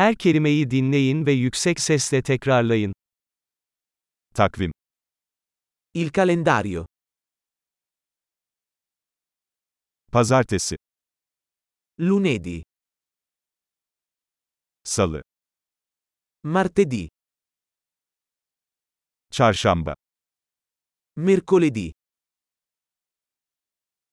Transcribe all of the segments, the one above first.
Her kelimeyi dinleyin ve yüksek sesle tekrarlayın. Takvim. Il calendario. Pazartesi. Lunedì. Salı. Martedì. Çarşamba. Mercoledì.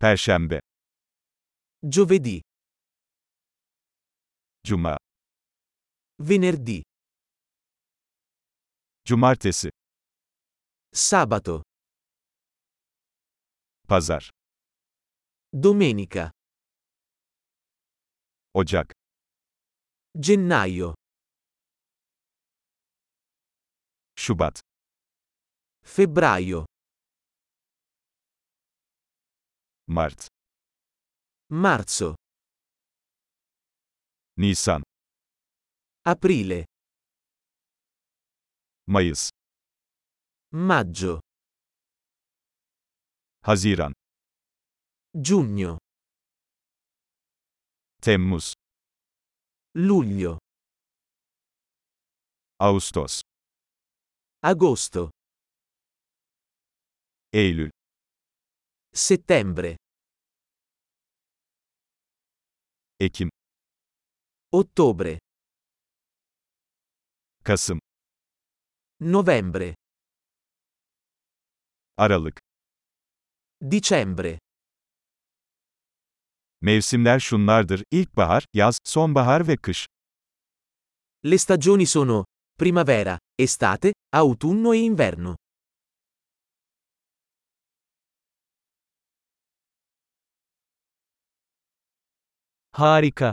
Perşembe. Giovedì. Cuma. Venerdì. Cumartesi. Sabato. Pazar. Domenica. Ocak. Gennaio. Şubat. Febbraio. Mart. Marzo. Nisan. Aprile. Mayıs. Maggio. Haziran. Giugno. Temmuz. Luglio. Ağustos. Agosto. Eylül. Settembre. Ekim. Ottobre. Kasım. Novembre. Aralık. Dicembre. Mevsimler şunlardır: ilkbahar, yaz, sonbahar ve kış. Le stagioni sono primavera, estate, autunno e inverno. Harika.